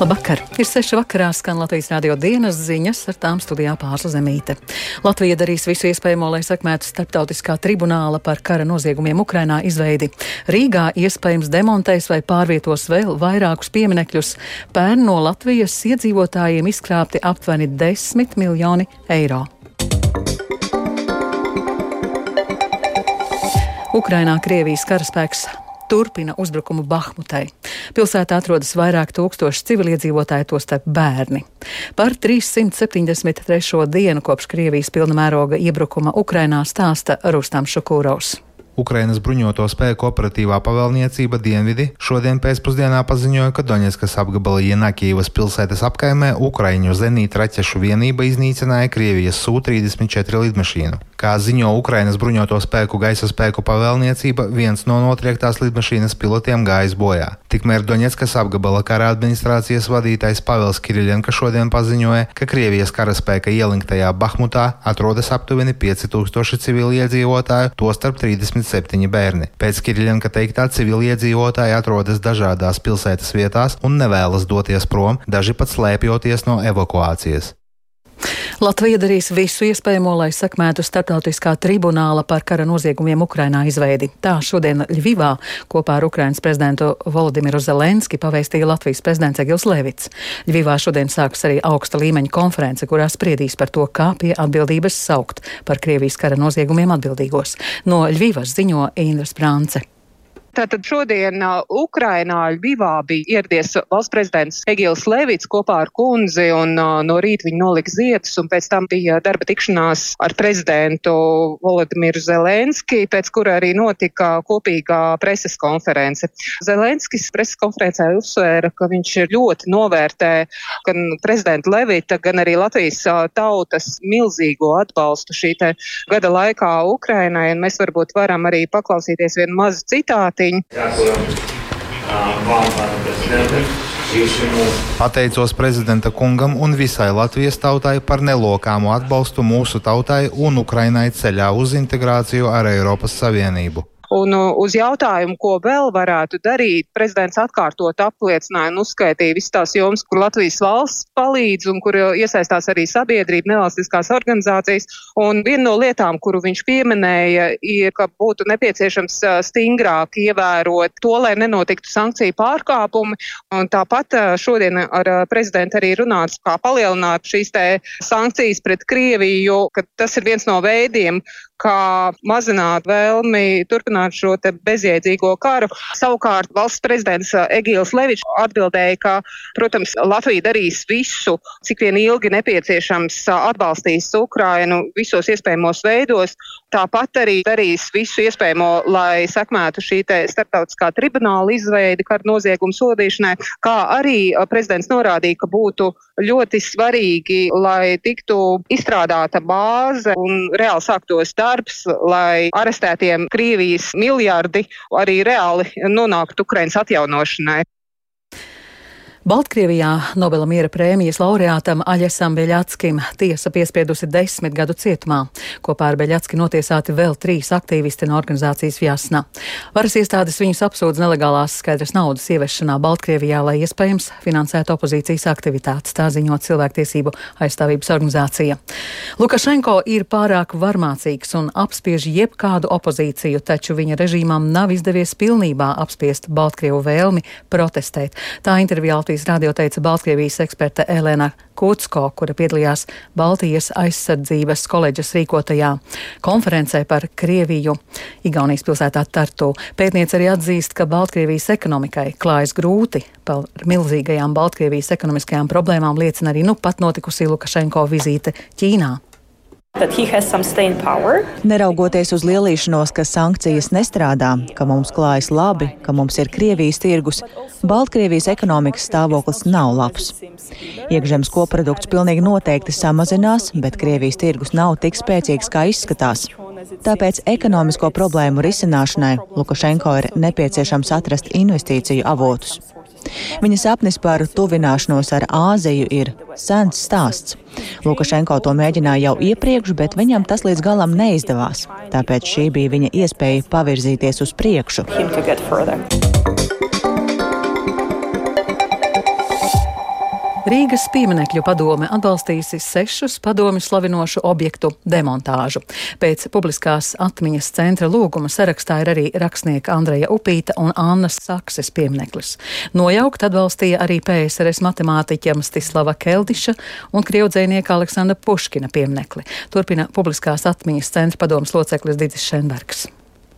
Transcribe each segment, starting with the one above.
Labvakar! Ir seši vakarā skan Latvijas radio dienas ziņas, ar tām studijā pārsla zemīte. Latvija darīs visu iespējamo, lai sekmētu starptautiskā tribunāla par kara noziegumiem Ukrainā izveidi. Rīgā iespējams demontēs vai pārvietos vēl vairākus pieminekļus. Pērn no Latvijas iedzīvotājiem izkrāpti aptuveni 10 miljoni eiro. Ukrainā Krievijas karaspēks turpina uzbrukumu Bahmutai. Pilsētā atrodas vairāk tūkstoši civiliedzīvotāji, tostarp bērni. Par 373. dienu kopš Krievijas pilna mēroga iebrukuma Ukrainā stāsta Rustam Šukūrovs. Ukrainas bruņoto spēku operatīvā pavēlniecība Dienvidi šodien pēcpusdienā paziņoja, ka Doņetskas apgabala Ienakīvas pilsētas apkaimē Ukraiņu zenīta raķešu vienība iznīcināja Krievijas Sū-34 lidmašīnu. Kā ziņo Ukrainas bruņoto spēku gaisa spēku pavēlniecība, viens no notriektās lidmašīnas pilotiem gājis bojā. Tikmēr Doņetskas apgabala kara administrācijas vadītājs Pavels Kirillenka šodien paziņoja, ka Krievijas karaspēka ielinktajā Bahmutā atrodas aptuveni 5000 civiliedzīvotāju, tostarp 30 27 bērni. Pēc Kirillenka teiktā civiliedzīvotāji atrodas dažādās pilsētas vietās un nevēlas doties prom, daži pat slēpjoties no evakuācijas. Latvija darīs visu iespējamo, lai sekmētu starptautiskā tribunāla par kara noziegumiem Ukrainā izveidi. Tā šodien Ļvivā kopā ar Ukrainas prezidentu Volodimiru Zelenski pavēstīja Latvijas prezidents Egils Levits. Ļvivā šodien sāks arī augsta līmeņa konference, kurā spriedīs par to, kā pie atbildības saukt par Krievijas kara noziegumiem atbildīgos. No Ļvivas ziņo Indras Prance. Tātad šodien Ukrainā Ļvivā bija ieradies valsts prezidents Egils Levits kopā ar kundzi un no rīta viņi nolika ziedus un pēc tam bija darba tikšanās ar prezidentu Volodimiru Zelenski, pēc kura arī notika kopīgā preses konference. Zelenskis preses konferencē uzsvēra, ka viņš ļoti novērtē gan prezidenta Levita, gan arī Latvijas tautas milzīgo atbalstu šī gada laikā Ukrainai, un mēs varbūt varam arī paklausīties vienu mazu citātu Mārtiņu. Pateicos prezidenta kungam un visai Latvijas tautai par nelokāmu atbalstu mūsu tautai un Ukrainai ceļā uz integrāciju ar Eiropas Savienību. Un uh, uz jautājumu, ko vēl varētu darīt, prezidents atkārtot apliecināja un uzskaitīja visas tās jomas, kur Latvijas valsts palīdz un kur uh, iesaistās arī sabiedrība, nevalstiskās organizācijas. Un viena no lietām, kuru viņš pieminēja, ir, ka būtu nepieciešams uh, stingrāk ievērot to, lai nenotiktu sankciju pārkāpumi. Un tāpat šodien ar prezidentu arī runāts, kā palielināt šīs sankcijas pret Krieviju, ka tas ir viens no veidiem, kā mazināt vēlmi turpināt šo bezjēdzīgo karu. Savukārt valsts prezidents uh, Egīls Levičs atbildēja, ka, protams, Latvija darīs visu, cik vien ilgi nepieciešams uh, atbalstīs Ukrainu visos iespējamos veidos. Tāpat arī darīs visu iespējamo, lai sekmētu šī starptautiskā tribunāla izveidi kara noziegumu sodīšanai, kā arī uh, prezidents norādīja, ka būtu ļoti svarīgi, lai tiktu izstrādāta bāze un reāli sāktos darbs darbs, lai arestētiem Krievijas miljardi arī reāli nonāktu Ukrainas atjaunošanai. Baltkrievijā Nobela miera prēmijas laureātam Aļesam Beļatskim tiesa piespiedusi desmit gadu cietumā. Kopā ar Beļatski notiesāti vēl trīs aktīvisti no organizācijas Fjasna. Varas iestādes viņus apsūdz nelegālās skaidras naudas ieviešanā Baltkrievijā, lai iespējams finansētu opozīcijas aktivitātes, tā ziņot cilvēktiesību aizstāvības organizācija. Lukašenko ir pārāk varmācīgs un apspiež jebkādu opozīciju, taču viņa režīmām nav izdevies pilnībā apspiest Baltkrievu vēlmi protestēt. Tā intervijā Latvijas radio teica Baltkrievijas eksperte Elēna Kūtsko, kura piedalījās Baltijas aizsardzības koledžas rīkotajā konferencē par Krieviju Igaunijas pilsētā Tartu. Pētniece arī atzīst, ka Baltkrievijas ekonomikai klājas grūti. Par milzīgajām Baltkrievijas ekonomiskajām problēmām liecina arī nu pat notikusi Lukašenko vizīte Ķīnā. Neraugoties uz lielīšanos, ka sankcijas nestrādā, ka mums klājas labi, ka mums ir Krievijas tirgus, Baltkrievijas ekonomikas stāvoklis nav labs. Iekšzemes koprodukts pilnīgi noteikti samazinās, bet Krievijas tirgus nav tik spēcīgs, kā izskatās. Tāpēc ekonomisko problēmu risināšanai Lukašenko ir nepieciešams atrast investīciju avotus. Viņa sapnis par tuvināšanos ar Āziju ir sens stāsts. Lukašenko to mēģināja jau iepriekš, bet viņam tas līdz galam neizdevās. Tāpēc šī bija viņa iespēja pavirzīties uz priekšu. Rīgas pieminekļu padome atbalstījusi sešus padomju slavinošu objektu demontāžu. Pēc publiskās atmiņas centra lūguma sarakstā ir arī rakstnieka Andreja Upīta un Annas Sakses piemineklis. Nojaukt atbalstīja arī PSRS matemātiķa Mstislava Keldiša un krievdzēnieka Aleksandra Puškina pieminekli. Turpina publiskās atmiņas centra padomas loceklis Dītis Šenbergs.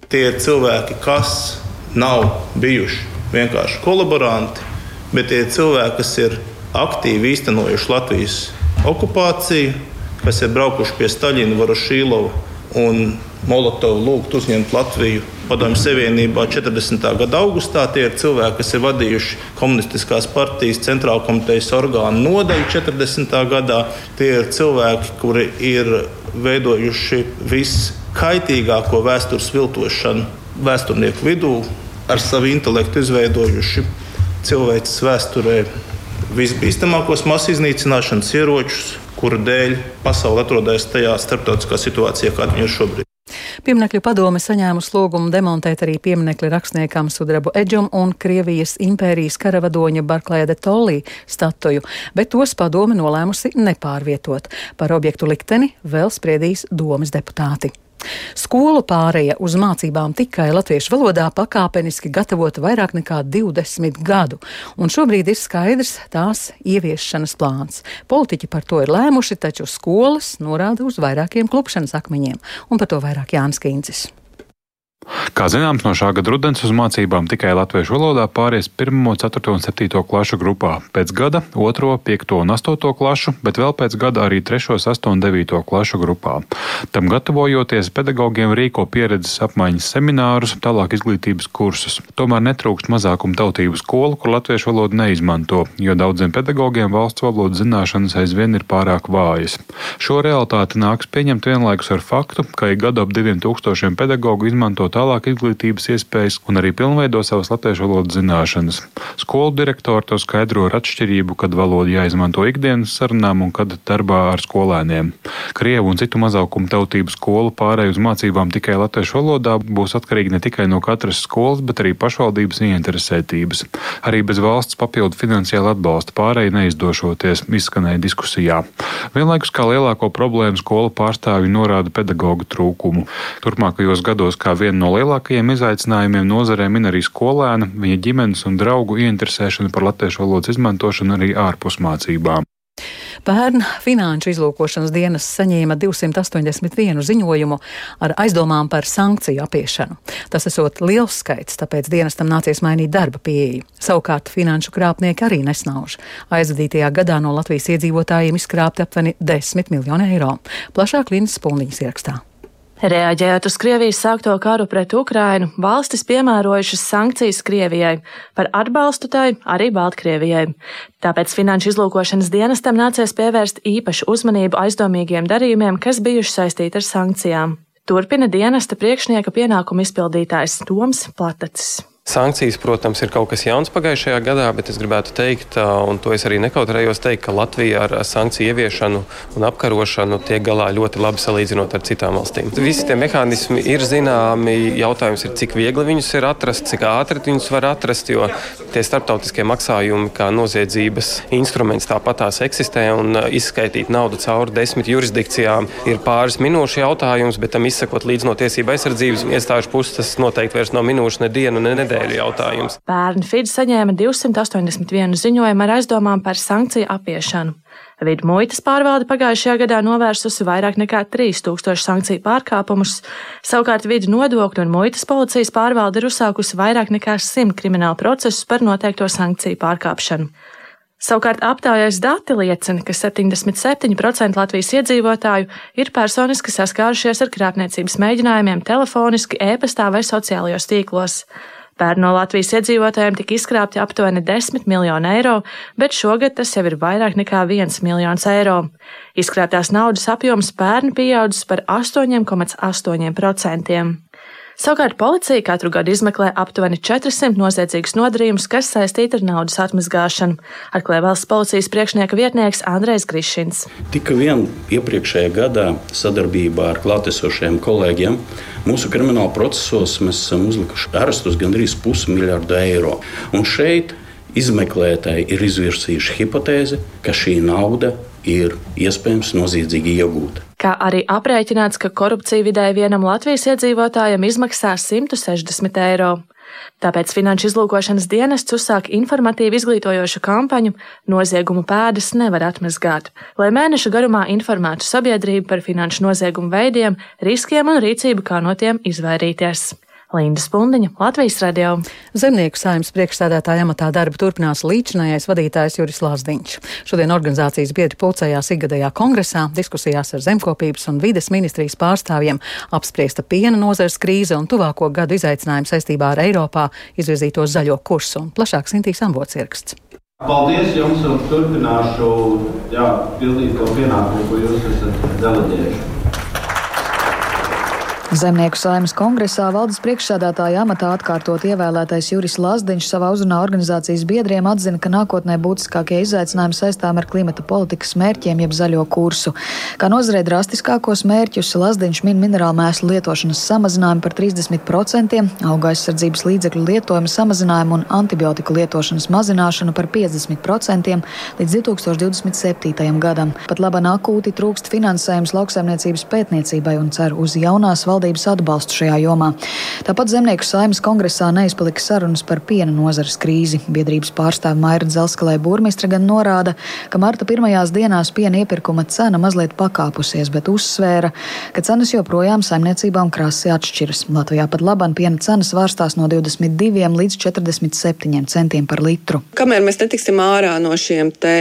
Tie ir cilvēki, kas nav bijuši vienkārši kolaboranti, bet tie cilvēki, kas ir aktīvi īstenojuši Latvijas okupāciju, kas ir braukuši pie Staļina, Varošīlova un Molotovu lūgt uzņemt Latviju Padomju Savienībā 40. gada augustā. Tie ir cilvēki, kas ir vadījuši komunistiskās partijas centrāla komitejas orgānu nodaļu 40. gadā. Tie ir cilvēki, kuri ir veidojuši viskaitīgāko vēstures viltošanu vēsturnieku vidū, ar savu intelektu izveidojuši cilvēces vēsturē visbīstamākos masu iznīcināšanas ieročus, kuru dēļ pasaule atrodas tajā starptautiskā situācijā, kāda viņa ir šobrīd. Pieminekļu padome saņēmusi lūgumu demontēt arī pieminekli rakstniekam Sudrabu Eģum un Krievijas impērijas karavadoņa Barklēja de Tollī statuju, bet tos padome nolēmusi nepārvietot. Par objektu likteni vēl spriedīs domas deputāti. Skolu pāreja uz mācībām tikai latviešu valodā pakāpeniski gatavota vairāk nekā 20 gadu, un šobrīd ir skaidrs tās ieviešanas plāns. Politiķi par to ir lēmuši, taču skolas norāda uz vairākiem klupšanas akmeņiem, un par to vairāk Jānis Kīncis. Kā zināms, no šā gada rudens uz mācībām tikai latviešu valodā pāries 1, 4 un 7 klašu grupā, pēc gada 2, 5 un 8 klašu, bet vēl pēc gada arī 3, 8 un 9 klašu grupā. Tam gatavojoties, pedagogiem rīko pieredzes apmaiņas seminārus, tālāk izglītības kursus. Tomēr netrūkst mazākuma tautību skolu, kur latviešu valodu neizmanto, jo daudziem pedagogiem valsts valodas zināšanas aizvien ir pārāk vājas. Šo realitāti nāks pieņemt vienlaikus ar faktu, ka ik gadu ap 2000 pedagoģu izmanto tālāk izglītības iespējas un arī pilnveido savas latviešu valodas zināšanas. Skolu direktori to skaidro ar atšķirību, kad valoda jāizmanto ikdienas sarunām un kad darbā ar skolēniem. Krievu un citu mazākumu tautību skolu pārēj uz mācībām tikai latviešu valodā būs atkarīgi ne tikai no katras skolas, bet arī pašvaldības ieinteresētības. Arī bez valsts papildu finansiāla atbalsta pārēj neizdošoties, izskanēja diskusijā. Vienlaikus kā lielāko problēmu skolu pārstāvji norāda pedagoģu trūkumu. Turpmākajos gados kā vienu no lielākajiem izaicinājumiem nozarē min arī skolēna, viņa ģimenes un draugu ieinteresēšana par latviešu valodas izmantošanu arī ārpus mācībām. Pērn Finanšu izlūkošanas dienas saņēma 281 ziņojumu ar aizdomām par sankciju apiešanu. Tas esot liels skaits, tāpēc dienestam nācies mainīt darba pieeju. Savukārt finanšu krāpnieki arī nesnauž. Aizvadītajā gadā no Latvijas iedzīvotājiem izkrāpti aptuveni 10 miljoni eiro. Plašāk Līnas Spundiņas ierakstā. Reaģējot uz Krievijas sākto karu pret Ukrainu, valstis piemērojušas sankcijas Krievijai, par atbalstu tai arī Baltkrievijai. Tāpēc Finanšu izlūkošanas dienestam nācies pievērst īpašu uzmanību aizdomīgiem darījumiem, kas bijuši saistīti ar sankcijām. Turpina dienesta priekšnieka pienākumu izpildītājs Toms Platacis. Sankcijas, protams, ir kaut kas jauns pagājušajā gadā, bet es gribētu teikt, un to es arī nekautrējos teikt, ka Latvija ar sankciju ieviešanu un apkarošanu tiek galā ļoti labi salīdzinot ar citām valstīm. Visi tie mehānismi ir zināmi. Jautājums ir, cik viegli viņus ir atrast, cik ātri viņus var atrast, jo tie starptautiskie maksājumi, kā noziedzības instruments, tāpat tās eksistē un izskaitīt naudu cauri desmit jurisdikcijām ir pāris minūšu jautājums, bet tam izsakot līdz no tiesība aizsardzības iestāžu puses, tas noteikti vairs nav minūšu, ne dienu, ne nedēļu nedēļu jautājums. Pērn FIDS saņēma 281 ziņojumu ar aizdomām par sankciju apiešanu. Vidu muitas pārvalde pagājušajā gadā novērsusi vairāk nekā 3000 sankciju pārkāpumus, savukārt vidu nodokļu un muitas policijas pārvalde ir uzsākusi vairāk nekā 100 kriminālu procesus par noteikto sankciju pārkāpšanu. Savukārt aptaujais dati liecina, ka 77% Latvijas iedzīvotāju ir personiski saskārušies ar krāpniecības mēģinājumiem telefoniski, e-pastā vai sociālajos tīklos. Pērn no Latvijas iedzīvotājiem tika izkrāpti aptuveni 10 miljoni eiro, bet šogad tas jau ir vairāk nekā 1 miljons eiro. Izkrāptās naudas apjoms pērn pieaudzis par 8,8%. Savukārt policija katru gadu izmeklē aptuveni 400 noziedzīgus nodarījumus, kas saistīti ar naudas atmazgāšanu, atklāja valsts policijas priekšnieka vietnieks Andrejs Grišins. Tika vien iepriekšējā gadā sadarbībā ar klātesošiem kolēģiem mūsu krimināla procesos mēs esam uzlikuši arestus gandrīz pusmiljārdu eiro. Un šeit izmeklētāji ir izvirsījuši hipotēzi, ka šī nauda ir iespējams noziedzīgi iegūta. Kā arī aprēķināts, ka korupcija vidēji vienam Latvijas iedzīvotājam izmaksā 160 eiro. Tāpēc Finanšu izlūkošanas dienests uzsāk informatīvu izglītojošu kampaņu Noziegumu pēdas nevar atmazgāt, lai mēneša garumā informētu sabiedrību par finanšu noziegumu veidiem, riskiem un rīcību, kā no tiem izvairīties. Linda Spundiņa, Latvijas radio. Zemnieku saimnes priekšsēdētāja amatā darbu turpinās līdzinājais vadītājs Juris Lāsdiņš. Šodien organizācijas biedri pulcējās ikgadējā kongresā, diskusijās ar zemkopības un vides ministrijas pārstāvjiem, apspriesta piena nozars krīze un tuvāko gadu izaicinājumu saistībā ar Eiropā izvirzīto zaļo kursu un plašāk Sintīs Ambots ieraksts. Paldies jums un turpināšu jā, pildīt to pienākumu, ko jūs esat deleģējuši. Zemnieku saimas kongresā valdes priekšsādātāja amatā atkārtot ievēlētais Juris Lazdiņš savā uzrunā organizācijas biedriem atzina, ka nākotnē būtiskākie izaicinājumi saistām ar klimata politikas mērķiem jeb zaļo kursu. Kā nozarē drastiskākos mērķus Lazdiņš min minerālu mēslu lietošanas samazinājumu par 30%, auga aizsardzības līdzekļu lietojumu samazinājumu un antibiotiku lietošanas mazināšanu par 50% līdz 2027. gadam. Pat labāk akūti trūkst finansējums lauksaimniecības pētniecībai un cer uz jaunās valdības valdības atbalstu šajā jomā. Tāpat Zemnieku saimas kongresā neizpalika sarunas par piena nozares krīzi. Biedrības pārstāve Maira Dzelskalē burmistra gan norāda, ka marta pirmajās dienās piena iepirkuma cena mazliet pakāpusies, bet uzsvēra, ka cenas joprojām saimniecībām krasi atšķiras. Latvijā pat labam piena cenas vārstās no 22 līdz 47 centiem par litru. Kamēr mēs netiksim ārā no šiem te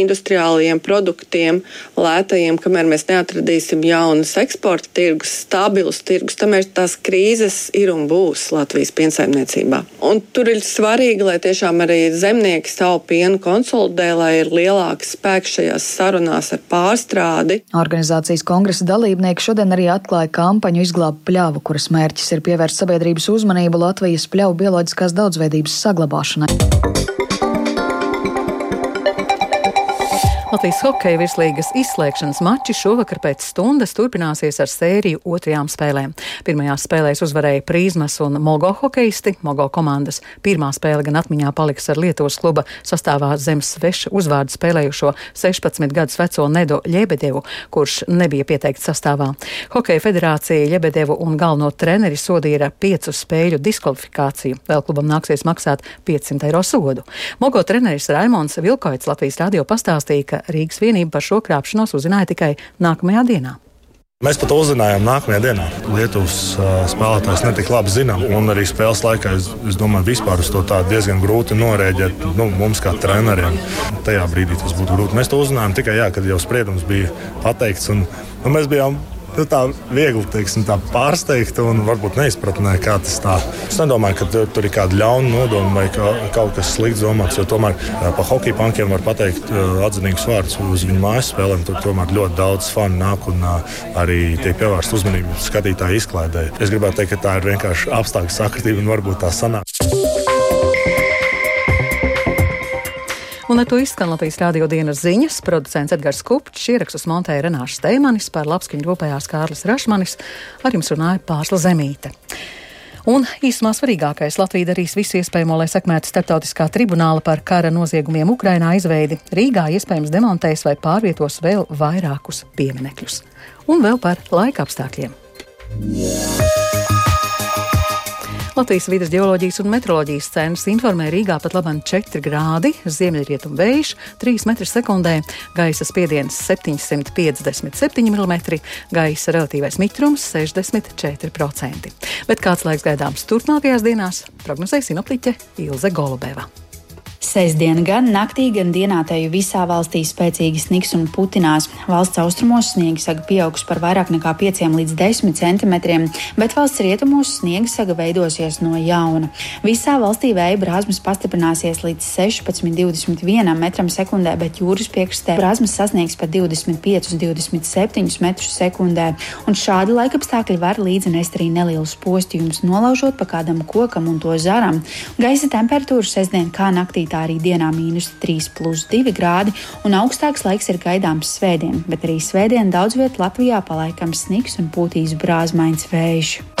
industriālajiem produktiem, lētajiem, kamēr mēs neatradīsim jaunas eksporta tirgus, stabilus tirgus, tamēr tās krīzes ir un būs Latvijas piensaimniecībā. Un tur ir svarīgi, lai tiešām arī zemnieki savu pienu konsolidē, lai ir lielāks spēks šajās sarunās ar pārstrādi. Organizācijas kongresa dalībnieki šodien arī atklāja kampaņu izglābt pļavu, kuras mērķis ir pievērst sabiedrības uzmanību Latvijas pļauju bioloģiskās daudzveidības saglabāšanai. Latvijas hokeja virslīgas izslēgšanas mači šovakar pēc stundas turpināsies ar sēriju otrajām spēlēm. Pirmajās spēlēs uzvarēja Prīzmas un Mogo hokeisti. Mogo komandas pirmā spēle gan atmiņā paliks ar Lietuvas kluba sastāvā zem sveša uzvārdu spēlējušo 16 gadus veco Nedo Ļebedevu, kurš nebija pieteikts sastāvā. Hokeja federācija Ļebedevu un galveno treneri sodīja ar piecu spēļu diskvalifikāciju. Vēl klubam nāksies maksāt 500 eiro sodu. Mogo treneris Raimons Vilkoits Latvijas radio pastāstīja, ka Rīgas vienība par šo krāpšanos uzzināja tikai nākamajā dienā. Mēs pat uzzinājām nākamajā dienā. Lietuvas uh, spēlētājs netika labi zinām, un arī spēles laikā es, es domāju, vispār uz to diezgan grūti norēģēt nu, mums, kā treneriem. Tajā brīdī tas būtu grūti. Mēs to uzzinājām tikai, jā, kad jau spriedums bija pateikts. Un, un mēs bijām nu, tā viegli teiksim, tā pārsteigta un varbūt neizpratnē, kā tas tā. Es nedomāju, ka tur, ir kāda ļauna nodoma vai ka, kaut kas slikts domāts, jo tomēr pa hokeja pankiem var pateikt atzinīgus vārdus uz viņu mājas spēlēm. Tur tomēr ļoti daudz fanu nāk un arī tiek pievērsta uzmanība skatītāju izklaidē. Es gribētu teikt, ka tā ir vienkārši apstākļu sakritība un varbūt tā sanāk. Un ar to izskan Latvijas rādio dienas ziņas. Producents Edgars Kupčs, ierakstus montēja Renāša Steimanis, par labskaņu rūpējās Kārlis Rašmanis, ar jums runāja Pārsla Zemīte. Un īsumā svarīgākais Latvija darīs visu iespējamo, lai sekmētu starptautiskā tribunāla par kara noziegumiem Ukrainā izveidi. Rīgā iespējams demontēs vai pārvietos vēl vairākus pieminekļus. Un vēl par laika apstākļiem. Yeah. Latvijas vidas geoloģijas un meteoroloģijas centrs informē Rīgā pat labam 4 grādi, ziemeļrietumu vējš 3 m2, gaisa spiediens 757 mm, gaisa relatīvais mitrums 64%. Bet kāds laiks gaidāms turpmākajās dienās, prognozēja sinoptiķe Ilze Golubeva. Sēsdien gan naktī, gan dienā teju visā valstī spēcīgi sniks un putinās. Valsts austrumos sniega saga pieaugs par vairāk nekā 5 līdz 10 centimetriem, bet valsts rietumos sniega saga veidosies no jauna. Visā valstī vēja brāzmas pastiprināsies līdz 16,21 metram sekundē, bet jūras piekstē brāzmas sasniegs pat 25,27 metrus sekundē. Un šādi laikapstākļi var līdzi nest arī nelielus postījumus, nolaužot pa kādam kokam un to zaram. Gaisa temperatūra sestdien kā naktī tā arī dienā mīnus 3,2 grādi, un augstāks laiks ir gaidāms svētdien, bet arī svētdien daudz vietā Latvijā palaikams sniks un pūtīs brāzmains vējš.